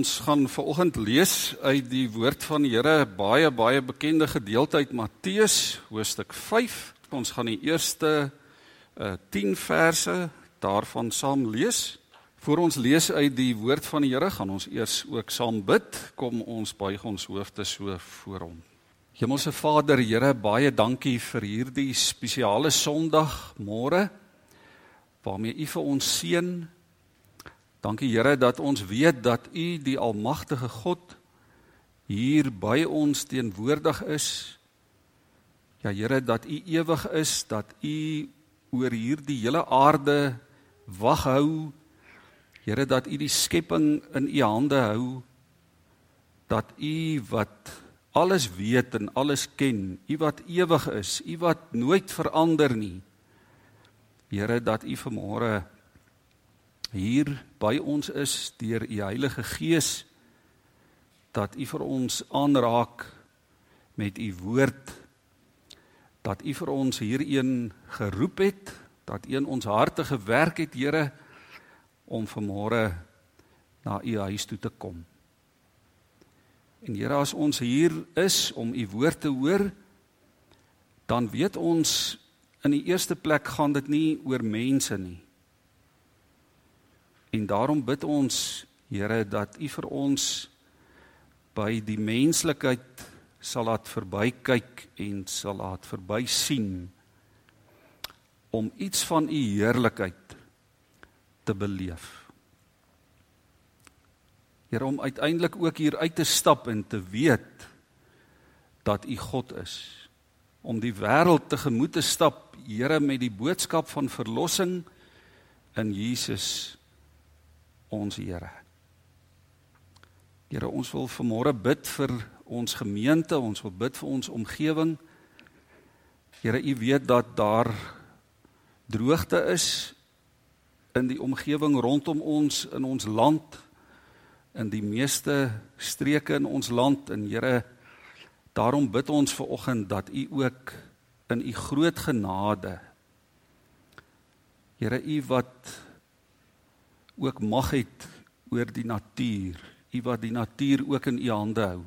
Ons gaan vanoggend lees uit die woord van die Here, baie baie bekende gedeelte uit Matteus hoofstuk 5. Ons gaan die eerste uh, 10 verse daarvan saam lees. Voor ons lees uit die woord van die Here, gaan ons eers ook saam bid. Kom ons buig ons hoofde so voor hom. Hemelse Vader, Here, baie dankie vir hierdie spesiale Sondag môre waarmee U vir ons seën Dankie Here dat ons weet dat U die almagtige God hier by ons teenwoordig is. Ja Here dat U ewig is, dat U oor hierdie hele aarde wag hou. Here dat U die skepping in U hande hou. Dat U wat alles weet en alles ken, U wat ewig is, U wat nooit verander nie. Here dat U vanmôre hier by ons is deur u Heilige Gees dat u vir ons aanraak met u woord dat u vir ons hierheen geroep het dat u in ons harte gewerk het Here om vanmôre na u huis toe te kom. En Here as ons hier is om u woord te hoor dan weet ons in die eerste plek gaan dit nie oor mense nie En daarom bid ons Here dat U vir ons by die menslikheid sal laat verbykyk en sal laat verby sien om iets van U heerlikheid te beleef. Here om uiteindelik ook hier uit te stap en te weet dat U God is. Om die wêreld tegemoet te stap, Here met die boodskap van verlossing in Jesus ons Here. Here, ons wil vanmôre bid vir ons gemeente, ons wil bid vir ons omgewing. Here, U weet dat daar droogte is in die omgewing rondom ons in ons land in die meeste streke in ons land en Here daarom bid ons ver oggend dat U ook in U groot genade Here U wat ook mag het oor die natuur. U wat die natuur ook in u hande hou.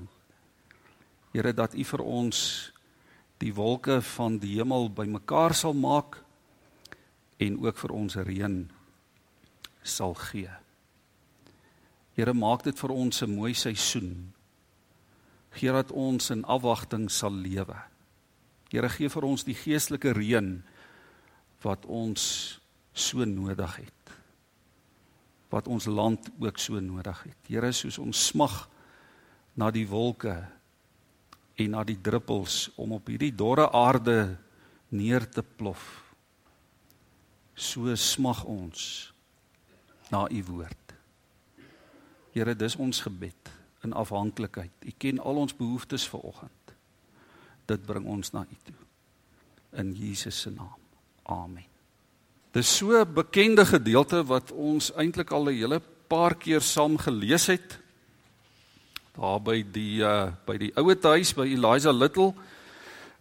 Here dat u vir ons die wolke van die hemel bymekaar sal maak en ook vir ons reën sal gee. Here maak dit vir ons 'n mooi seisoen. Gee dat ons in afwagting sal lewe. Here gee vir ons die geestelike reën wat ons so nodig het wat ons land ook so nodig het. Here, soos ons smag na die wolke en na die druppels om op hierdie dorre aarde neer te plof. So smag ons na u woord. Here, dis ons gebed in afhanklikheid. U ken al ons behoeftes vir oggend. Dit bring ons na u toe. In Jesus se naam. Amen. Dis so 'n bekende gedeelte wat ons eintlik al 'n hele paar keer saam gelees het. Daar by die uh by die ouer huis by Eliza Little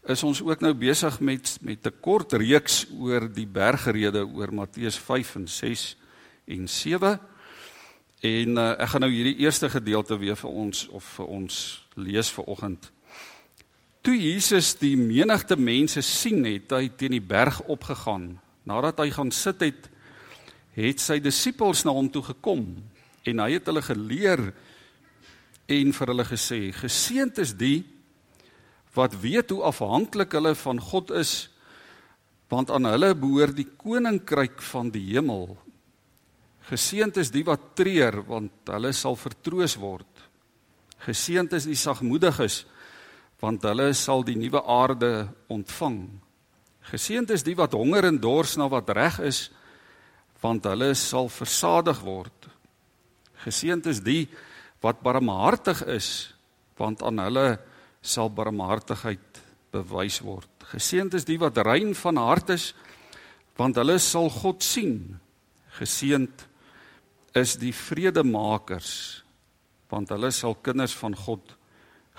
is ons ook nou besig met met 'n kort reeks oor die bergrede oor Matteus 5 en 6 en 7. En uh, ek gaan nou hierdie eerste gedeelte weer vir ons of vir ons lees vir oggend. Toe Jesus die menigte mense sien het, hy teen die berg opgegaan Nadat hy gaan sit het, het sy disippels na hom toe gekom en hy het hulle geleer en vir hulle gesê: "Geseënd is die wat weet hoe afhanklik hulle van God is, want aan hulle behoort die koninkryk van die hemel. Geseënd is die wat treur, want hulle sal vertroos word. Geseënd is die sagmoediges, want hulle sal die nuwe aarde ontvang." Geseënd is die wat honger en dors na wat reg is, want hulle sal versadig word. Geseënd is die wat barmhartig is, want aan hulle sal barmhartigheid bewys word. Geseënd is die wat rein van hart is, want hulle sal God sien. Geseënd is die vredemakers, want hulle sal kinders van God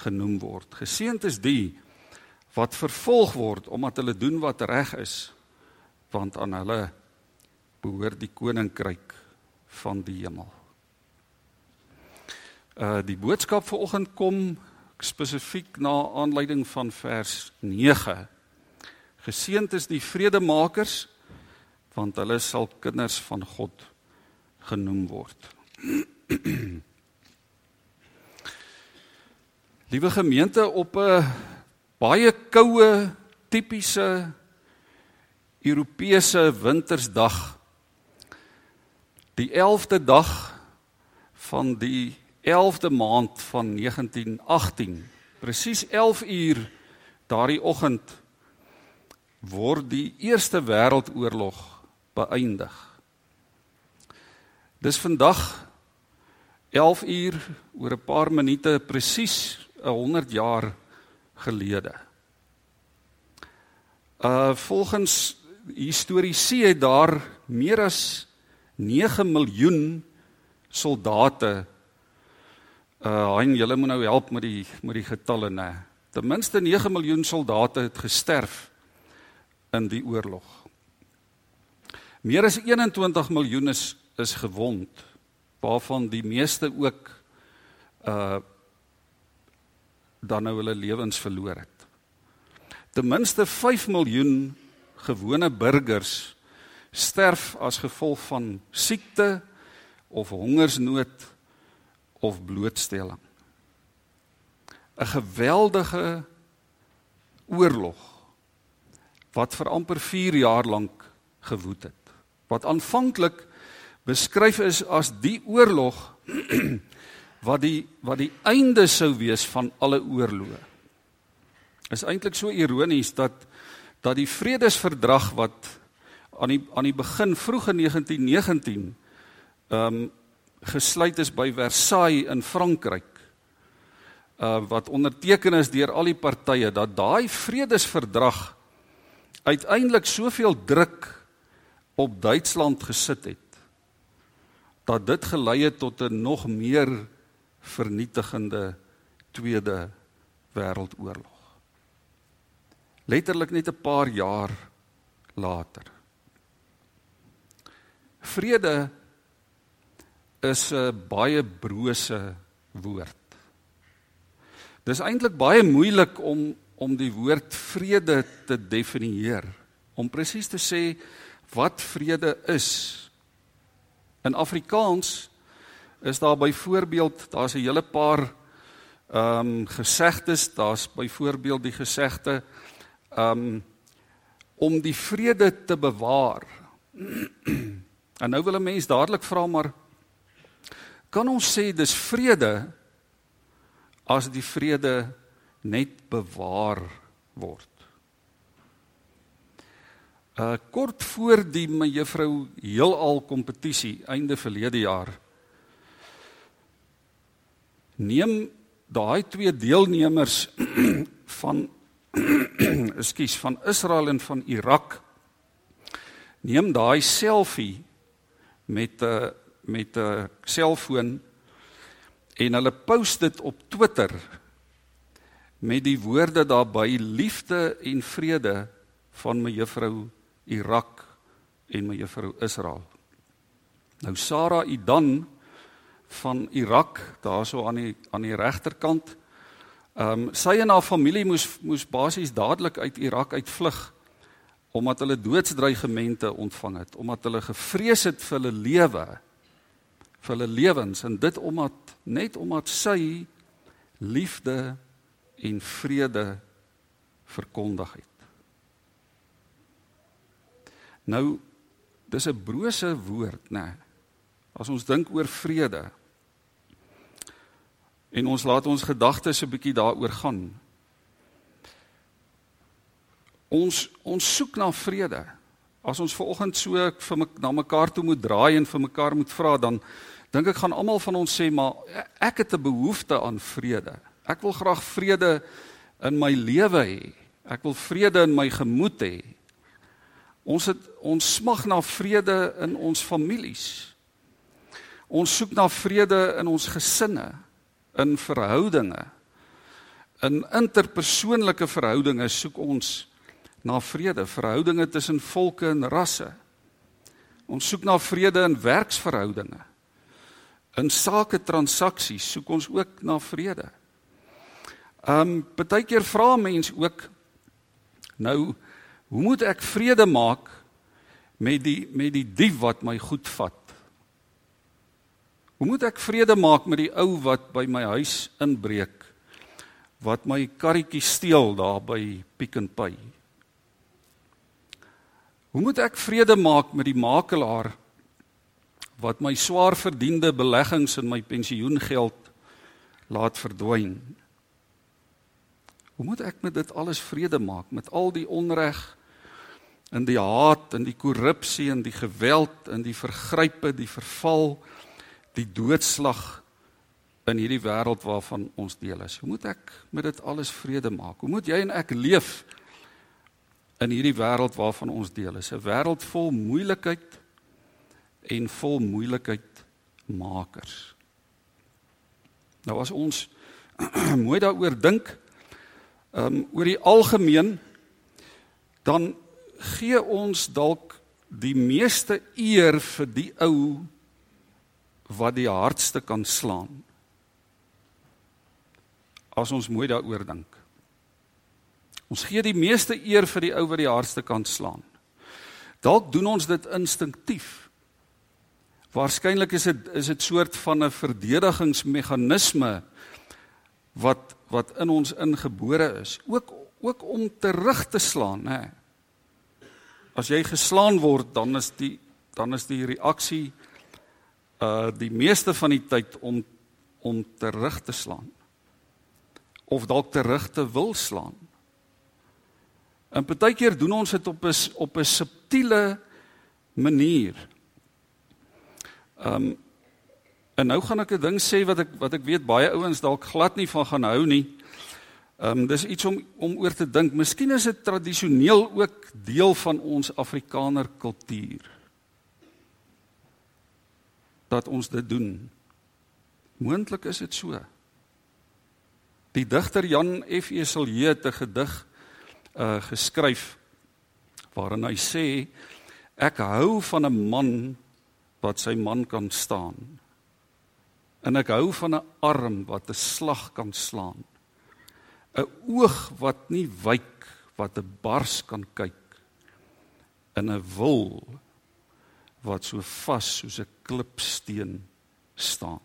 genoem word. Geseënd is die wat vervolg word omdat hulle doen wat reg is want aan hulle behoort die koninkryk van die hemel. Uh die boodskap vanoggend kom spesifiek na aanleiding van vers 9. Geseënd is die vredemakers want hulle sal kinders van God genoem word. Liewe gemeente op 'n baie koue tipiese Europese wintersdag die 11de dag van die 11de maand van 1918 presies 11 uur daardie oggend word die eerste wêreldoorlog beëindig. Dis vandag 11 uur oor 'n paar minute presies 100 jaar gelede. Uh volgens historiese het daar meer as 9 miljoen soldate uh hein julle moet nou help met die met die getalle nê. Ten minste 9 miljoen soldate het gesterf in die oorlog. Meer as 21 miljoen is is gewond waarvan die meeste ook uh dan nou hulle lewens verloor het. Ten minste 5 miljoen gewone burgers sterf as gevolg van siekte of hongersnood of blootstelling. 'n Geweldige oorlog wat vir amper 4 jaar lank gewoed het. Wat aanvanklik beskryf is as die oorlog wat die wat die einde sou wees van alle oorloë. Is eintlik so ironies dat dat die vredesverdrag wat aan die aan die begin vroeg in 1919 ehm um, gesluit is by Versailles in Frankryk uh wat onderteken is deur al die partye dat daai vredesverdrag uiteindelik soveel druk op Duitsland gesit het dat dit gelei het tot 'n nog meer vernietigende tweede wêreldoorlog. Letterlik net 'n paar jaar later. Vrede is 'n baie brose woord. Dis eintlik baie moeilik om om die woord vrede te definieer, om presies te sê wat vrede is. In Afrikaans is daar byvoorbeeld, daar's 'n hele paar ehm um, gesegdes, daar's byvoorbeeld die gesegde ehm um, om die vrede te bewaar. en nou wil 'n mens dadelik vra maar kan ons sê dis vrede as die vrede net bewaar word? Uh kort voor die mevrou heelal kompetisie einde verlede jaar neem daai twee deelnemers van ekskuus van Israel en van Irak neem daai selfie met 'n met 'n selfoon en hulle post dit op Twitter met die woorde daarby liefde en vrede van mevrou Irak en mevrou Israel. Nou Sarah Idan van Irak daarso aan die aan die regterkant. Ehm um, sy en haar familie moes moes basies dadelik uit Irak uitvlug omdat hulle doodsdreigemente ontvang het, omdat hulle gevrees het vir hulle lewe, vir hulle lewens en dit omdat net omdat sy liefde en vrede verkondig het. Nou dis 'n brose woord, né? Nee. As ons dink oor vrede, en ons laat ons gedagtes 'n bietjie daaroor gaan. Ons ons soek na vrede. As ons ver oggend so vir my, na mekaar toe moet draai en vir mekaar moet vra dan dink ek gaan almal van ons sê maar ek het 'n behoefte aan vrede. Ek wil graag vrede in my lewe hê. Ek wil vrede in my gemoed hê. Ons het ons smag na vrede in ons families. Ons soek na vrede in ons gesinne in verhoudinge. In interpersoonlike verhoudinge soek ons na vrede, verhoudinge tussen volke en rasse. Ons soek na vrede in werksverhoudinge. In sake transaksies soek ons ook na vrede. Ehm um, baie keer vra mense ook nou hoe moet ek vrede maak met die met die dief wat my goed vat? Hoe moet ek vrede maak met die ou wat by my huis inbreek? Wat my karretjie steel daar by Pick n Pay? Hoe moet ek vrede maak met die makelaar wat my swaar verdiende beleggings in my pensioengeld laat verdwyn? Hoe moet ek met dit alles vrede maak met al die onreg en die haat en die korrupsie en die geweld en die vergrype, die verval? die doodslag in hierdie wêreld waarvan ons deel is. Hoe moet ek met dit alles vrede maak? Hoe moet jy en ek leef in hierdie wêreld waarvan ons deel is? 'n Wêreld vol moeilikheid en vol moeilikheid makers. Nou as ons mooi daaroor dink, ehm um, oor die algemeen dan gee ons dalk die meeste eer vir die ou wat die hardste kan slaan. As ons mooi daaroor dink. Ons gee die meeste eer vir die ou wat die hardste kan slaan. Dalk doen ons dit instinktief. Waarskynlik is dit is dit soort van 'n verdedigingsmeganisme wat wat in ons ingebore is, ook ook om terug te slaan, hè. As jy geslaan word, dan is die dan is die reaksie uh die meeste van die tyd om om terug te slaan of dalk terug te wil slaan. En baie keer doen ons dit op 'n op 'n subtiele manier. Um en nou gaan ek 'n ding sê wat ek wat ek weet baie ouens dalk glad nie van gaan hou nie. Um dis iets om om oor te dink. Miskien is dit tradisioneel ook deel van ons Afrikaner kultuur dat ons dit doen. Moontlik is dit so. Die digter Jan F. Eselje het 'n gedig uh geskryf waarin hy sê ek hou van 'n man wat sy man kan staan. En ek hou van 'n arm wat 'n slag kan slaan. 'n oog wat nie wyk wat 'n bars kan kyk. In 'n wil wat so vas soos 'n klipsteen staan.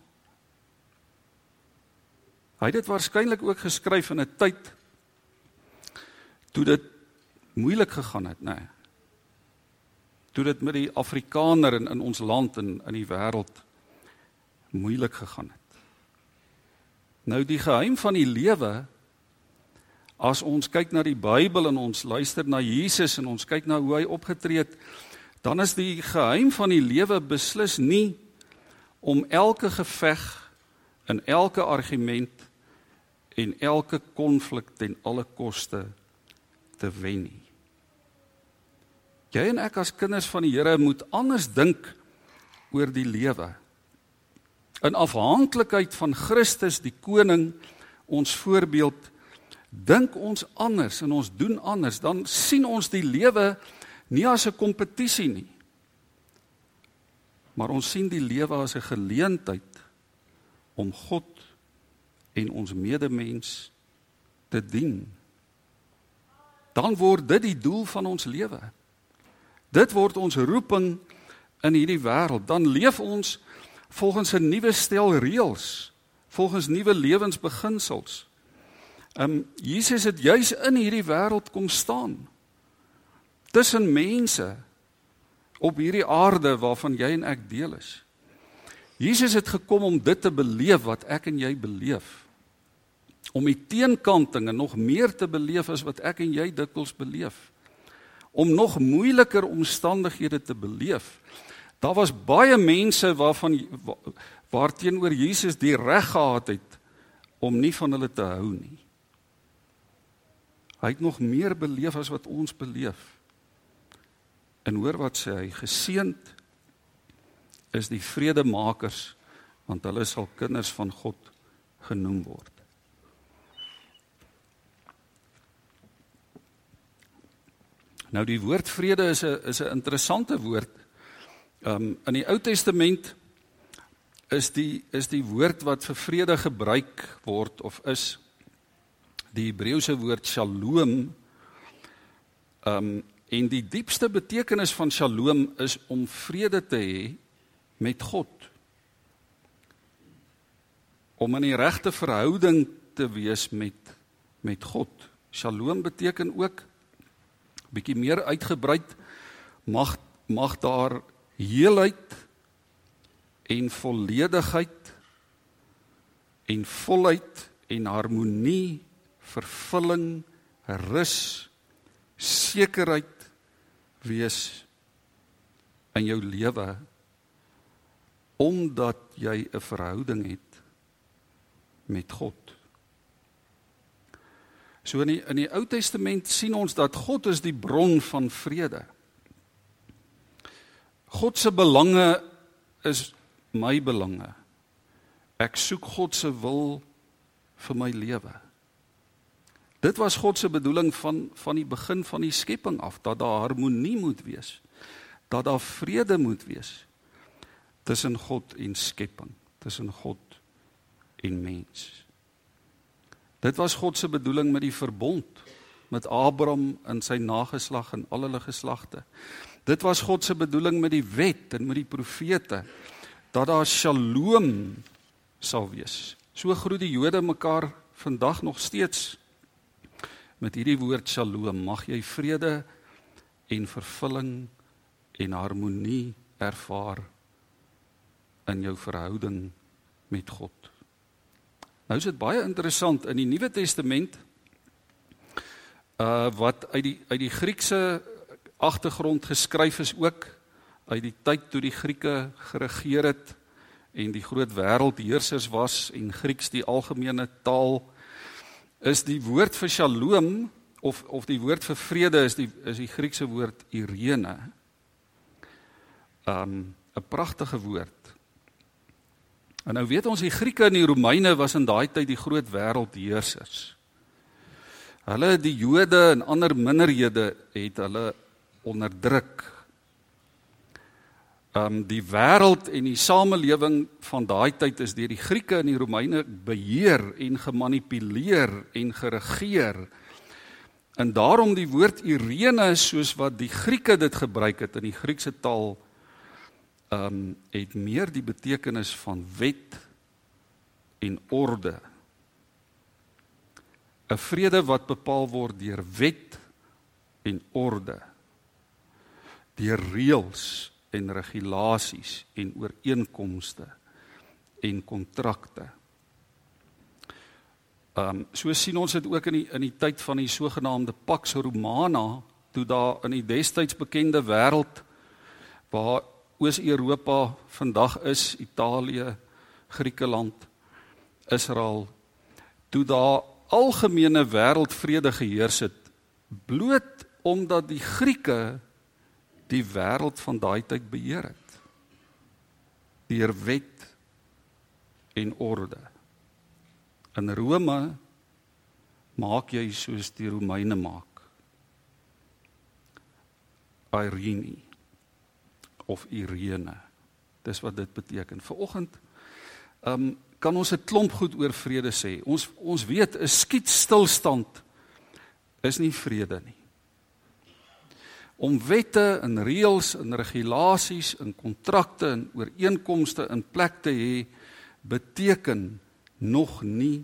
Hy het dit waarskynlik ook geskryf in 'n tyd toe dit moeilik gegaan het, nê. Nee. Toe dit met die Afrikaner in in ons land en in die wêreld moeilik gegaan het. Nou die geheim van die lewe as ons kyk na die Bybel en ons luister na Jesus en ons kyk na hoe hy opgetree het dan is die geheim van die lewe beslis nie om elke geveg en elke argument en elke konflik ten alle koste te wen nie. Jy en ek as kinders van die Here moet anders dink oor die lewe. In afhanklikheid van Christus die koning ons voorbeeld dink ons anders en ons doen anders dan sien ons die lewe nie as 'n kompetisie nie. Maar ons sien die lewe as 'n geleentheid om God en ons medemens te dien. Dan word dit die doel van ons lewe. Dit word ons roeping in hierdie wêreld. Dan leef ons volgens 'n nuwe stel reëls, volgens nuwe lewensbeginsels. Ehm um, Jesus het juis in hierdie wêreld kom staan tussen mense op hierdie aarde waarvan jy en ek deel is. Jesus het gekom om dit te beleef wat ek en jy beleef. Om die teenkantinge nog meer te beleef as wat ek en jy dikwels beleef. Om nog moeiliker omstandighede te beleef. Daar was baie mense waarvan waarteenoor Jesus die reg gehad het om nie van hulle te hou nie. Hy het nog meer beleef as wat ons beleef. En hoor wat sê hy, geseend is die vredemakers want hulle sal kinders van God genoem word. Nou die woord vrede is 'n is 'n interessante woord. Um in die Ou Testament is die is die woord wat vir vrede gebruik word of is die Hebreëse woord shalom. Um en die diepste betekenis van shalom is om vrede te hê met God. Om in die regte verhouding te wees met met God. Shalom beteken ook bietjie meer uitgebrei mag mag daar heelheid en volledigheid en volheid en harmonie, vervulling, rus, sekerheid wees in jou lewe omdat jy 'n verhouding het met God. So in die in die Ou Testament sien ons dat God is die bron van vrede. God se belange is my belange. Ek soek God se wil vir my lewe. Dit was God se bedoeling van van die begin van die skepping af dat daar harmonie moet wees. Dat daar vrede moet wees tussen God en skepping, tussen God en mens. Dit was God se bedoeling met die verbond met Abraham en sy nageslag en al hulle geslagte. Dit was God se bedoeling met die wet en met die profete dat daar shalom sal wees. So groet die Jode mekaar vandag nog steeds met hierdie woord shalom. Mag jy vrede en vervulling en harmonie ervaar in jou verhouding met God. Nou is dit baie interessant in die Nuwe Testament uh wat uit die uit die Griekse agtergrond geskryf is ook uit die tyd toe die Grieke geregeer het en die groot wêreldheersers was en Grieks die algemene taal is die woord vir shalom of of die woord vir vrede is die is die Griekse woord irene. Um 'n pragtige woord. En nou weet ons die Grieke en die Romeine was in daai tyd die groot wêreldheersers. Hulle die Jode en ander minderhede het hulle onderdruk. Um die wêreld en die samelewing van daai tyd is deur die Grieke en die Romeine beheer en gemanipuleer en geregeer. En daarom die woord Irene soos wat die Grieke dit gebruik het in die Griekse taal um het meer die betekenis van wet en orde. 'n Vrede wat bepaal word deur wet en orde. Deur reëls en regulasies en ooreenkomste en kontrakte. Um so sien ons dit ook in die in die tyd van die sogenaamde Pax Romana toe daar in die destyds bekende wêreld waar Oos-Europa vandag is Italië, Griekeland, Israel toe daar algemene wêreldvrede geheers het bloot omdat die Grieke die wêreld van daai tyd beheer het deur wet en orde. In Rome maak jy soos die Romeine maak. Irene of Irene. Dis wat dit beteken. Vanoggend ehm um, kan ons 'n klomp goed oor vrede sê. Ons ons weet 'n skietstilstand is nie vrede nie. Om wette en reëls en regulasies en kontrakte en ooreenkomste in plek te hê beteken nog nie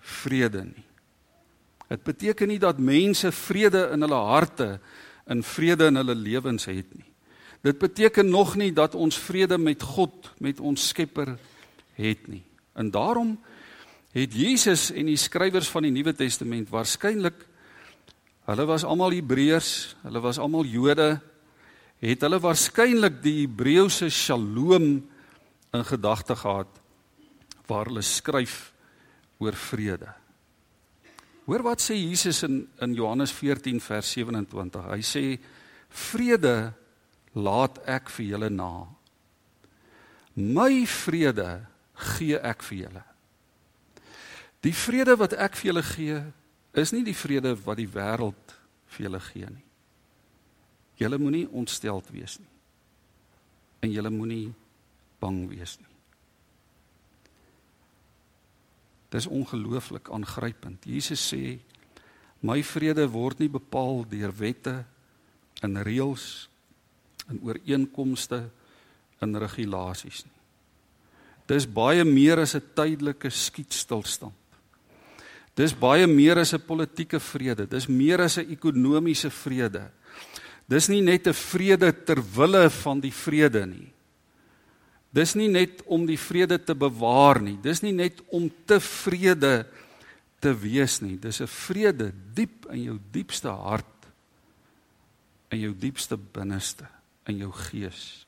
vrede nie. Dit beteken nie dat mense vrede in hulle harte en vrede in hulle lewens het nie. Dit beteken nog nie dat ons vrede met God, met ons Skepper het nie. En daarom het Jesus en die skrywers van die Nuwe Testament waarskynlik hulle was almal Hebreërs, hulle was almal Jode, het hulle waarskynlik die Hebreëse Shalom in gedagte gehad waar hulle skryf oor vrede. Hoor wat sê Jesus in in Johannes 14 vers 27. Hy sê vrede laat ek vir julle na. My vrede gee ek vir julle. Die vrede wat ek vir julle gee, is nie die vrede wat die wêreld vir julle gee nie. Julle moenie ontsteld wees nie. En julle moenie bang wees nie. Dis ongelooflik aangrypend. Jesus sê my vrede word nie bepaal deur wette en reëls en ooreenkomste en regulasies nie. Dis baie meer as 'n tydelike skietstilstand. Dis baie meer as 'n politieke vrede, dis meer as 'n ekonomiese vrede. Dis nie net 'n vrede ter wille van die vrede nie. Dis nie net om die vrede te bewaar nie. Dis nie net om tevrede te wees nie. Dis 'n vrede diep in jou diepste hart in jou diepste binneste in jou gees.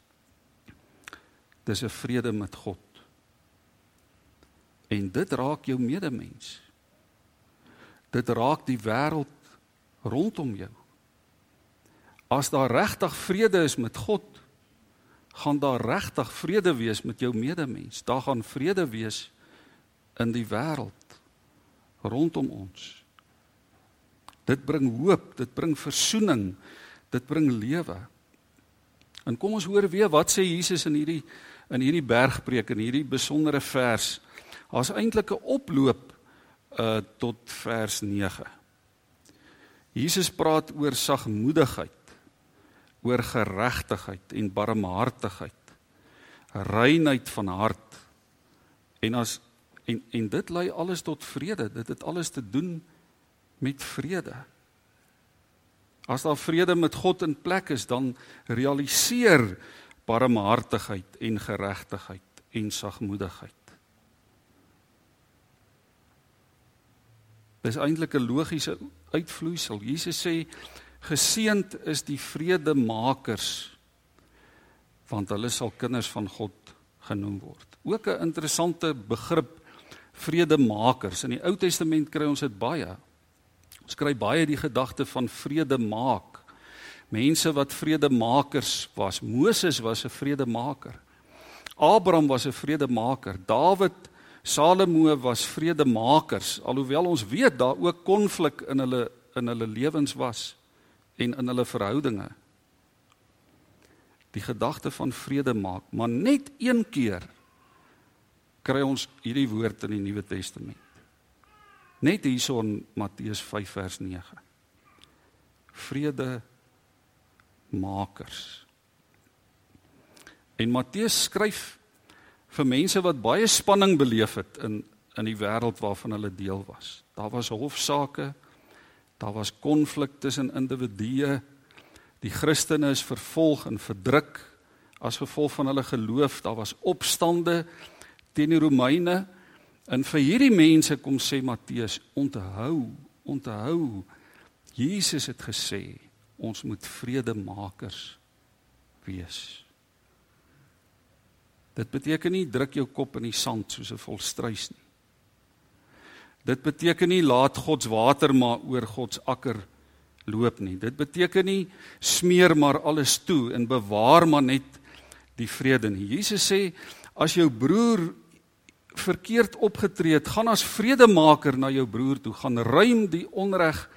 Dis 'n vrede met God. En dit raak jou medemens. Dit raak die wêreld rondom jou. As daar regtig vrede is met God, gaan daar regtig vrede wees met jou medemens. Daar gaan vrede wees in die wêreld rondom ons. Dit bring hoop, dit bring versoening, dit bring lewe. En kom ons hoor weer wat sê Jesus in hierdie in hierdie bergpreek en hierdie besondere vers. Daar's eintlik 'n oploop uh tot vers 9. Jesus praat oor sagmoedigheid oor geregtigheid en barmhartigheid, reinheid van hart. En as en en dit lei alles tot vrede. Dit het alles te doen met vrede. As daar vrede met God in plek is, dan realiseer barmhartigheid en geregtigheid en sagmoedigheid. Dis eintlik 'n logiese uitvloeisel. Jesus sê Geseend is die vredemakers want hulle sal kinders van God genoem word. Ook 'n interessante begrip vredemakers. In die Ou Testament kry ons dit baie. Ons kry baie die gedagte van vrede maak. Mense wat vredemakers was. Moses was 'n vredemaker. Abraham was 'n vredemaker. Dawid, Salomo was vredemakers. Alhoewel ons weet daar ook konflik in hulle in hulle lewens was en in hulle verhoudinge. Die gedagte van vrede maak, maar net een keer kry ons hierdie woord in die Nuwe Testament. Net hierson Matteus 5 vers 9. Vrede makers. En Matteus skryf vir mense wat baie spanning beleef het in in die wêreld waarvan hulle deel was. Daar was hofsaake, Daar was konflik tussen individue. Die Christene is vervolg en verdruk as gevolg van hulle geloof. Daar was opstande teen die Romeine. En vir hierdie mense kom sê Matteus, onthou, onthou. Jesus het gesê ons moet vredemakers wees. Dit beteken nie druk jou kop in die sand soos 'n volstruis nie. Dit beteken nie laat God se water maar oor God se akker loop nie. Dit beteken nie smeer maar alles toe en bewaar maar net die vrede nie. Jesus sê as jou broer verkeerd opgetree het, gaan as vredemaker na jou broer toe, gaan ruim die onreg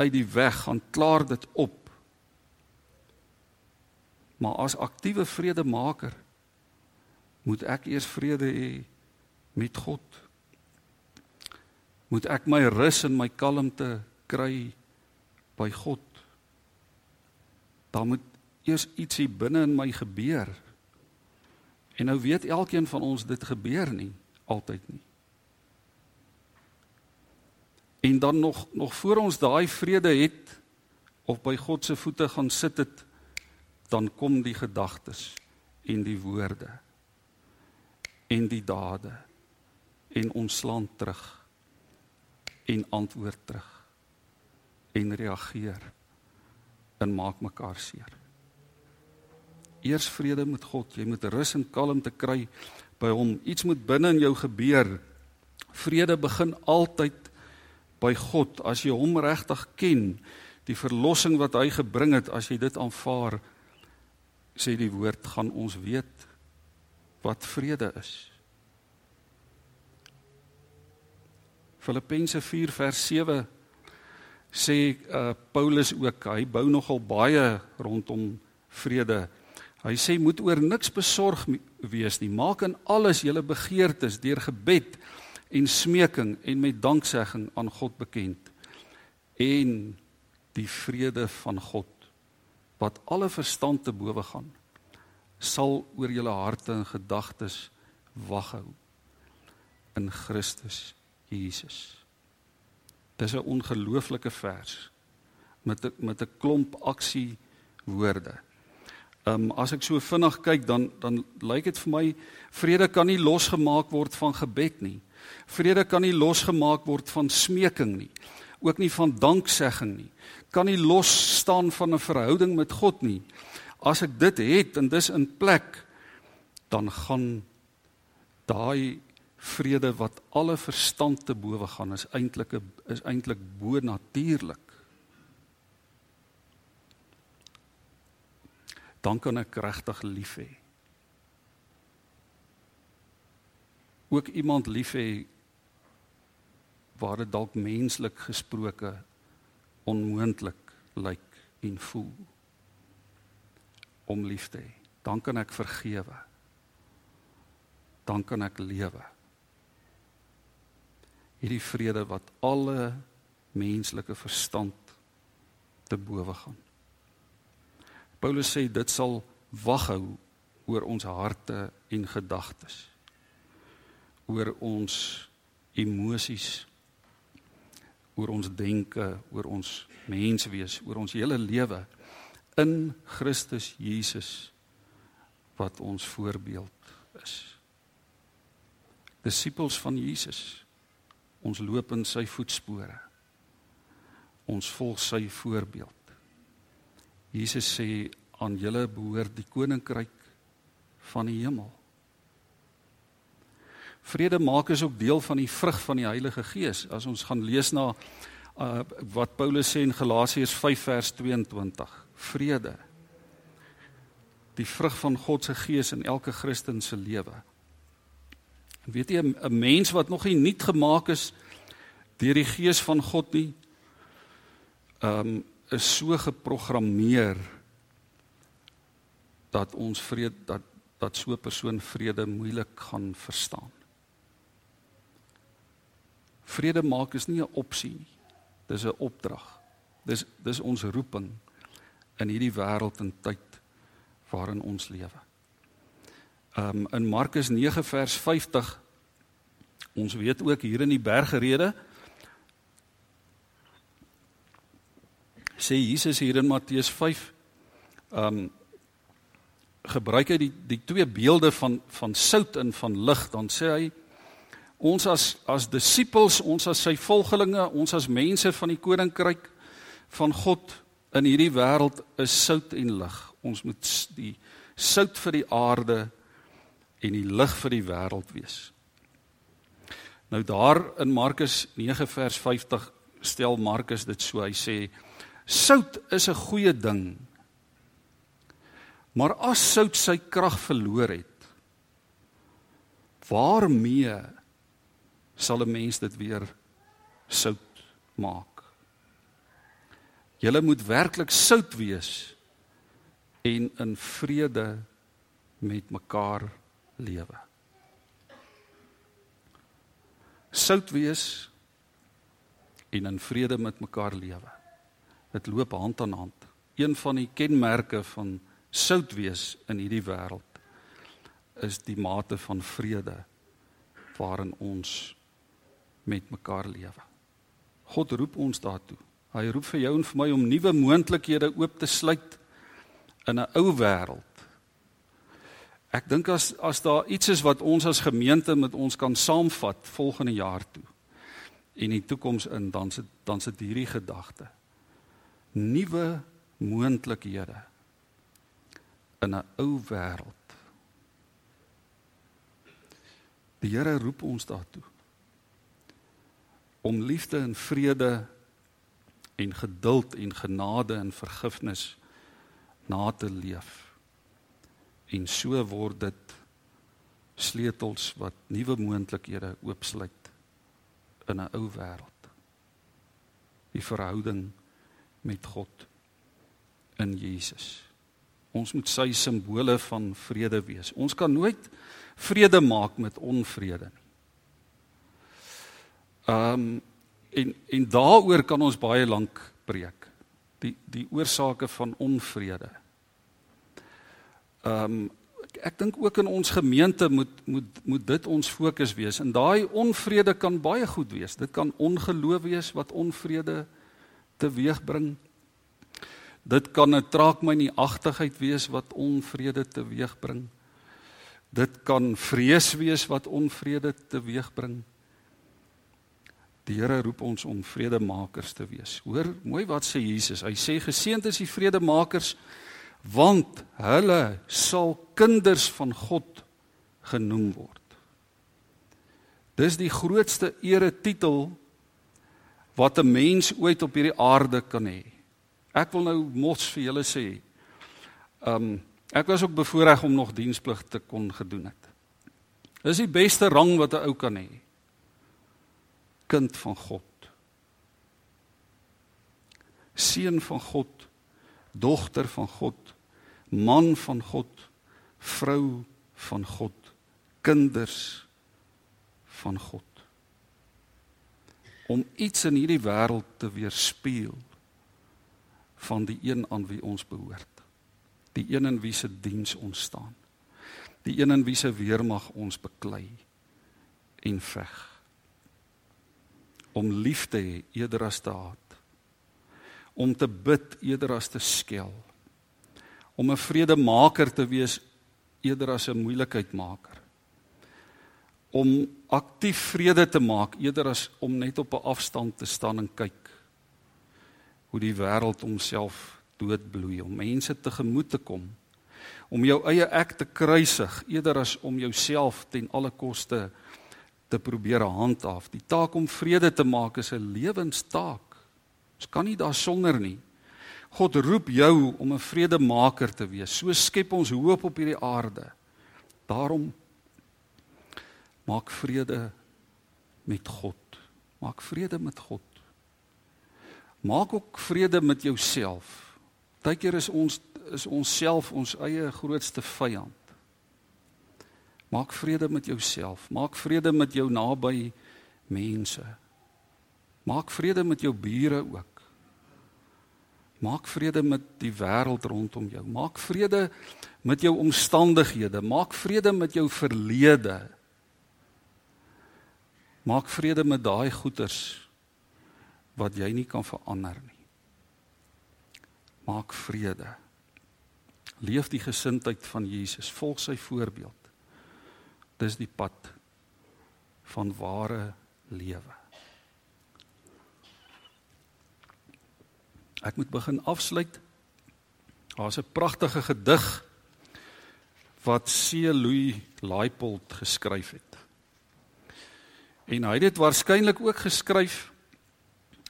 uit die weg, gaan klaar dit op. Maar as aktiewe vredemaker moet ek eers vrede hê met God moet ek my rus en my kalmte kry by God. Daar moet eers ietsie binne in my gebeur. En nou weet elkeen van ons dit gebeur nie altyd nie. En dan nog nog voor ons daai vrede het of by God se voete gaan sit het dan kom die gedagtes en die woorde en die dade en ons slaan terug en antwoord terug en reageer en maak mekaar seer. Eers vrede met God, jy moet rus en kalmte kry by hom. Iets moet binne in jou gebeur. Vrede begin altyd by God as jy hom regtig ken, die verlossing wat hy gebring het, as jy dit aanvaar, sê die woord gaan ons weet wat vrede is. Filippense 4 vers 7 sê uh, Paulus ook hy bou nogal baie rondom vrede. Hy sê moet oor niks besorg wees nie. Maak in alles julle begeertes deur gebed en smeking en met danksegging aan God bekend en die vrede van God wat alle verstand te bowe gaan sal oor julle harte en gedagtes wag hou in Christus Jesus. Dis 'n ongelooflike vers met 'n met 'n klomp aksie woorde. Ehm um, as ek so vinnig kyk dan dan lyk dit vir my vrede kan nie losgemaak word van gebed nie. Vrede kan nie losgemaak word van smeking nie. Ook nie van danksegging nie. Kan nie los staan van 'n verhouding met God nie. As ek dit het en dis in plek dan gaan daai vrede wat alle verstand te bowe gaan is eintlik is eintlik bo natuurlik. Dan kan ek regtig lief hê. Ook iemand lief hê waar dit dalk menslik gesproke onmoontlik lyk en voel om lief te hê. Dan kan ek vergewe. Dan kan ek lewe. Hierdie vrede wat alle menslike verstand te bowe gaan. Paulus sê dit sal waghou oor ons harte en gedagtes. oor ons emosies oor ons denke, oor ons menswees, oor ons hele lewe in Christus Jesus wat ons voorbeeld is. Disippels van Jesus. Ons loop in sy voetspore. Ons volg sy voorbeeld. Jesus sê aan julle behoort die koninkryk van die hemel. Vrede maak is ook deel van die vrug van die Heilige Gees. As ons gaan lees na uh, wat Paulus sê in Galasiërs 5 vers 22 vrede. Die vrug van God se gees in elke Christen se lewe. En weet jy 'n mens wat nog nie nuut gemaak is deur die gees van God nie, ehm um, is so geprogrammeer dat ons vrede dat dat so 'n persoon vrede moeilik gaan verstaan. Vrede maak is nie 'n opsie nie. Dis 'n opdrag. Dis dis ons roeping in hierdie wêreld en tyd waarin ons lewe. Um in Markus 9 vers 50 ons weet ook hier in die bergrede sê Jesus hier in Matteus 5 um gebruik hy die die twee beelde van van sout en van lig dan sê hy ons as as disippels ons as sy volgelinge ons as mense van die koninkryk van God in hierdie wêreld is sout en lig. Ons moet die sout vir die aarde en die lig vir die wêreld wees. Nou daar in Markus 9 vers 50 stel Markus dit so. Hy sê sout is 'n goeie ding. Maar as sout sy krag verloor het, waarmee sal 'n mens dit weer sout maak? Julle moet werklik sout wees en in vrede met mekaar lewe. Sout wees en in vrede met mekaar lewe. Dit loop hand aan hand. Een van die kenmerke van sout wees in hierdie wêreld is die mate van vrede waarin ons met mekaar lewe. God roep ons daartoe. Hy roep vir jou en vir my om nuwe moontlikhede oop te sluit in 'n ou wêreld. Ek dink as as daar iets is wat ons as gemeente met ons kan saamvat volgende jaar toe en in die toekoms in dan se dan se hierdie gedagte. Nuwe moontlikhede in 'n ou wêreld. Die Here roep ons daartoe om liefde en vrede en geduld en genade en vergifnis na te leef. En so word dit sleutels wat nuwe moontlikhede oopsluit in 'n ou wêreld. Die verhouding met God in Jesus. Ons moet sy simbole van vrede wees. Ons kan nooit vrede maak met onvrede nie. Ehm um, en en daaroor kan ons baie lank preek. Die die oorsake van onvrede. Ehm um, ek dink ook in ons gemeente moet moet moet dit ons fokus wees. En daai onvrede kan baie goed wees. Dit kan ongeloof wees wat onvrede teweegbring. Dit kan 'n traak my nie agtigheid wees wat onvrede teweegbring. Dit kan vrees wees wat onvrede teweegbring. Die Here roep ons om vredemakers te wees. Hoor mooi wat sê Jesus. Hy sê geseënd is die vredemakers want hulle sal kinders van God genoem word. Dis die grootste eretitel wat 'n mens ooit op hierdie aarde kan hê. Ek wil nou mos vir julle sê. Um ek was ook bevoorreg om nog diensplig te kon gedoen het. Dis die beste rang wat 'n ou kan hê. Kind van God. Seun van God, dogter van God, man van God, vrou van God, kinders van God. Om iets in hierdie wêreld te weerspieël van die een aan wie ons behoort. Die een in wie se diens ons staan. Die een in wie se weermag ons beklei en veg. Om lief te hê eerder as te haat. Om te bid eerder as te skel. Om 'n vredemaker te wees eerder as 'n moeilikheidmaker. Om aktief vrede te maak eerder as om net op 'n afstand te staan en kyk hoe die wêreld homself doodbloei om mense tegemoet te kom om jou eie ek te kruisig eerder as om jouself ten alle koste te probeer handhaaf. Die taak om vrede te maak is 'n lewenstaak. Ons kan nie daarsonder nie. God roep jou om 'n vredemaker te wees. So skep ons hoop op hierdie aarde. Daarom maak vrede met God. Maak vrede met God. Maak ook vrede met jouself. Partykeer is ons is ons self ons eie grootste vyand. Maak vrede met jouself. Maak vrede met jou naby mense. Maak vrede met jou bure ook. Maak vrede met die wêreld rondom jou. Maak vrede met jou omstandighede. Maak vrede met jou verlede. Maak vrede met daai goeters wat jy nie kan verander nie. Maak vrede. Leef die gesindheid van Jesus, volg sy voorbeeld. Dis die pad van ware lewe. Ek moet begin afsluit. Daar's 'n pragtige gedig wat C. Louis Laipold geskryf het. En hy het dit waarskynlik ook geskryf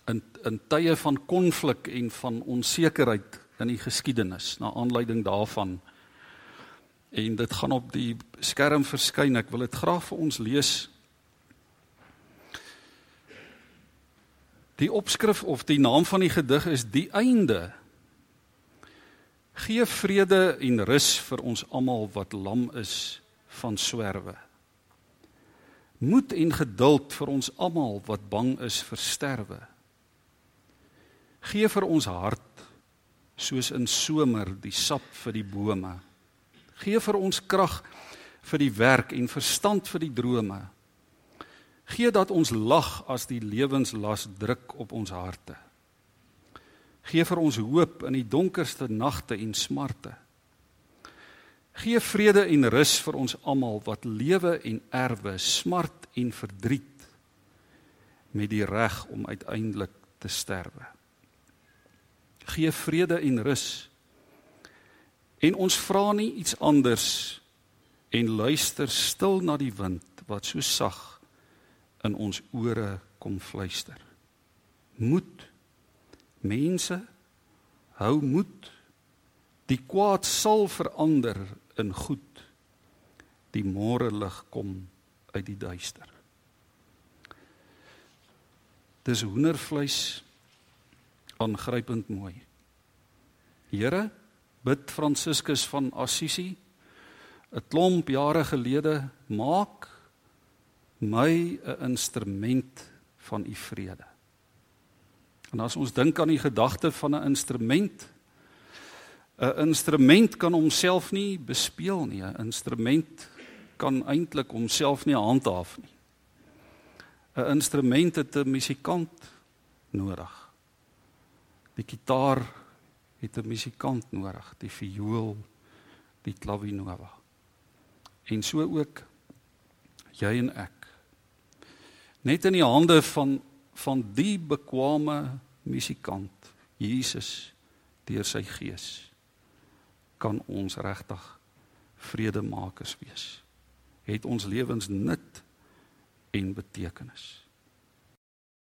in in tye van konflik en van onsekerheid in die geskiedenis na aanleiding daarvan en dit gaan op die skerm verskyn. Ek wil dit graag vir ons lees. Die opskrif of die naam van die gedig is die einde. Gee vrede en rus vir ons almal wat lam is van swerwe. Moed en geduld vir ons almal wat bang is vir sterwe. Gee vir ons hart soos in somer die sap vir die bome. Gee vir ons krag vir die werk en verstand vir die drome. Gee dat ons lag as die lewenslas druk op ons harte. Gee vir ons hoop in die donkerste nagte en smarte. Gee vrede en rus vir ons almal wat lewe en erwe, smart en verdriet met die reg om uiteindelik te sterwe gee vrede en rus. En ons vra nie iets anders en luister stil na die wind wat so sag in ons ore kom fluister. Moed mense hou moed. Die kwaad sal verander in goed. Die môre lig kom uit die duister. Dis hoendervleis aangrypend mooi. Here, bid Franciscus van Assisi 'n klomp jare gelede maak my 'n instrument van u vrede. En as ons dink aan die gedagte van 'n instrument 'n instrument kan homself nie bespeel nie. 'n Instrument kan eintlik homself nie handhaaf nie. 'n Instrument het 'n musikant nodig. Die kitaar het 'n musikant nodig, die viool, die klavinova. En so ook jy en ek. Net in die hande van van die bekwame musikant, Jesus deur sy gees kan ons regtig vredemakers wees. Het ons lewens nut en betekenis.